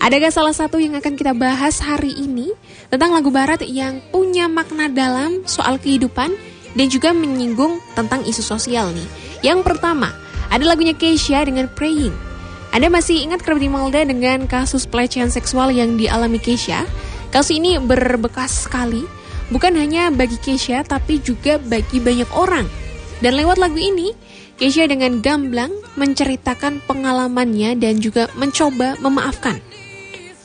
Adakah salah satu yang akan kita bahas hari ini tentang lagu barat yang punya makna dalam soal kehidupan dan juga menyinggung tentang isu sosial nih. Yang pertama, ada lagunya Keisha dengan Praying. Anda masih ingat Kerabat Malda dengan kasus pelecehan seksual yang dialami Keisha? Kasus ini berbekas sekali, bukan hanya bagi Keisha tapi juga bagi banyak orang. Dan lewat lagu ini, Keisha dengan gamblang menceritakan pengalamannya dan juga mencoba memaafkan.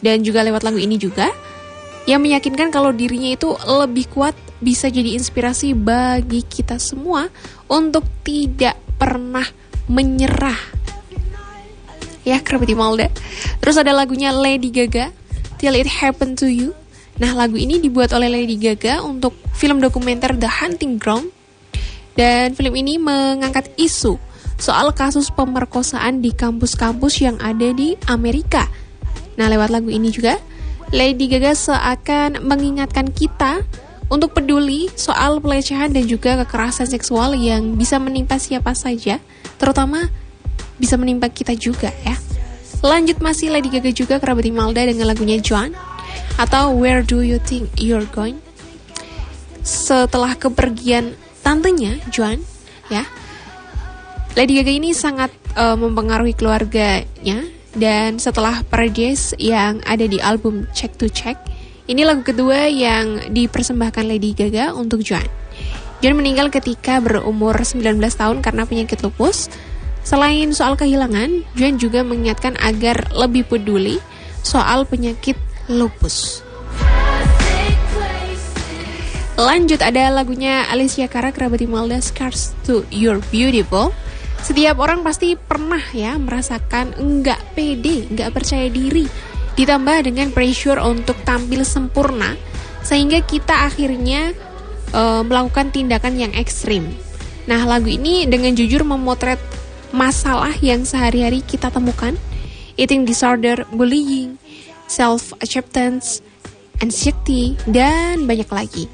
Dan juga lewat lagu ini juga, yang meyakinkan kalau dirinya itu lebih kuat bisa jadi inspirasi bagi kita semua untuk tidak pernah menyerah. Ya, kerabat Malda. Terus ada lagunya Lady Gaga, Till It Happen To You. Nah, lagu ini dibuat oleh Lady Gaga untuk film dokumenter The Hunting Ground. Dan film ini mengangkat isu soal kasus pemerkosaan di kampus-kampus yang ada di Amerika Nah, lewat lagu ini juga, Lady Gaga seakan mengingatkan kita untuk peduli soal pelecehan dan juga kekerasan seksual yang bisa menimpa siapa saja, terutama bisa menimpa kita juga ya. Lanjut masih Lady Gaga juga kerabat Imelda dengan lagunya John atau Where Do You Think You're Going. Setelah kepergian tantenya Joan ya, Lady Gaga ini sangat uh, mempengaruhi keluarganya dan setelah Paradise yang ada di album Check to Check, ini lagu kedua yang dipersembahkan Lady Gaga untuk Joan. Joan meninggal ketika berumur 19 tahun karena penyakit lupus. Selain soal kehilangan, Joan juga mengingatkan agar lebih peduli soal penyakit lupus. Lanjut ada lagunya Alicia Cara Kerabat Imelda Scars to Your Beautiful setiap orang pasti pernah ya merasakan enggak pede, enggak percaya diri. Ditambah dengan pressure untuk tampil sempurna, sehingga kita akhirnya uh, melakukan tindakan yang ekstrim. Nah, lagu ini dengan jujur memotret masalah yang sehari-hari kita temukan, eating disorder, bullying, self-acceptance, anxiety, dan banyak lagi.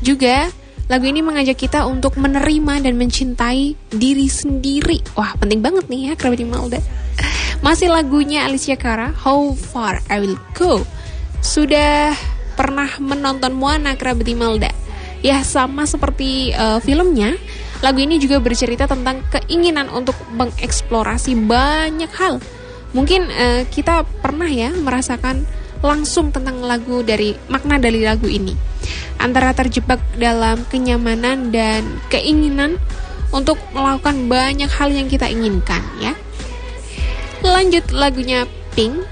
Juga Lagu ini mengajak kita untuk menerima dan mencintai diri sendiri. Wah, penting banget nih ya kerabat Malda. Masih lagunya Alicia Cara, How Far I Will Go. Sudah pernah menonton Moana kerabat Malda? Ya, sama seperti uh, filmnya, lagu ini juga bercerita tentang keinginan untuk mengeksplorasi banyak hal. Mungkin uh, kita pernah ya merasakan langsung tentang lagu dari makna dari lagu ini antara terjebak dalam kenyamanan dan keinginan untuk melakukan banyak hal yang kita inginkan ya. Lanjut lagunya Pink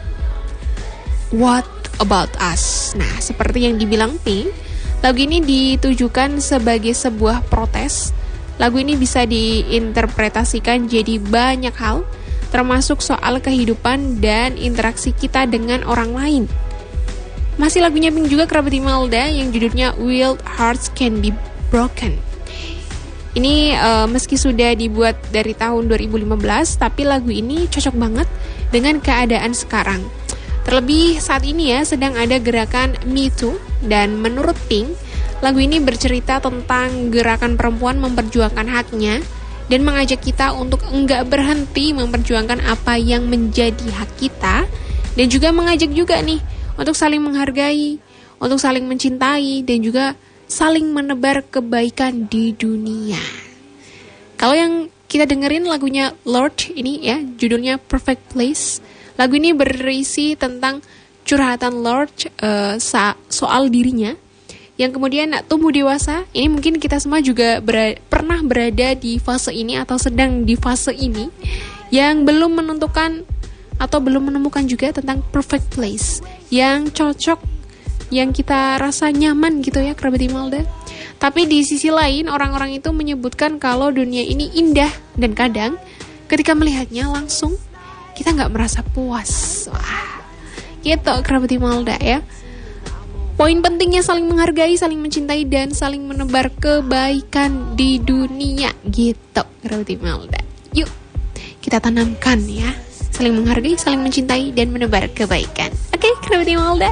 What About Us. Nah, seperti yang dibilang Pink, lagu ini ditujukan sebagai sebuah protes. Lagu ini bisa diinterpretasikan jadi banyak hal, termasuk soal kehidupan dan interaksi kita dengan orang lain. Masih lagunya Pink juga kerabat Imelda yang judulnya Wild Hearts Can Be Broken. Ini uh, meski sudah dibuat dari tahun 2015, tapi lagu ini cocok banget dengan keadaan sekarang. Terlebih saat ini ya sedang ada gerakan Me Too dan menurut Pink, lagu ini bercerita tentang gerakan perempuan memperjuangkan haknya dan mengajak kita untuk enggak berhenti memperjuangkan apa yang menjadi hak kita dan juga mengajak juga nih untuk saling menghargai, untuk saling mencintai, dan juga saling menebar kebaikan di dunia. Kalau yang kita dengerin lagunya Lord ini ya, judulnya Perfect Place. Lagu ini berisi tentang curhatan Lord uh, soal dirinya yang kemudian tumbuh dewasa. Ini mungkin kita semua juga ber pernah berada di fase ini atau sedang di fase ini yang belum menentukan atau belum menemukan juga tentang perfect place yang cocok yang kita rasa nyaman gitu ya kerabat Imelda. Tapi di sisi lain orang-orang itu menyebutkan kalau dunia ini indah dan kadang ketika melihatnya langsung kita nggak merasa puas. Wah, gitu kerabat Imelda ya. Poin pentingnya saling menghargai, saling mencintai, dan saling menebar kebaikan di dunia gitu kerabat Imelda. Yuk kita tanamkan ya saling menghargai, saling mencintai, dan menebar kebaikan. Oke, okay, kerabat Imelda.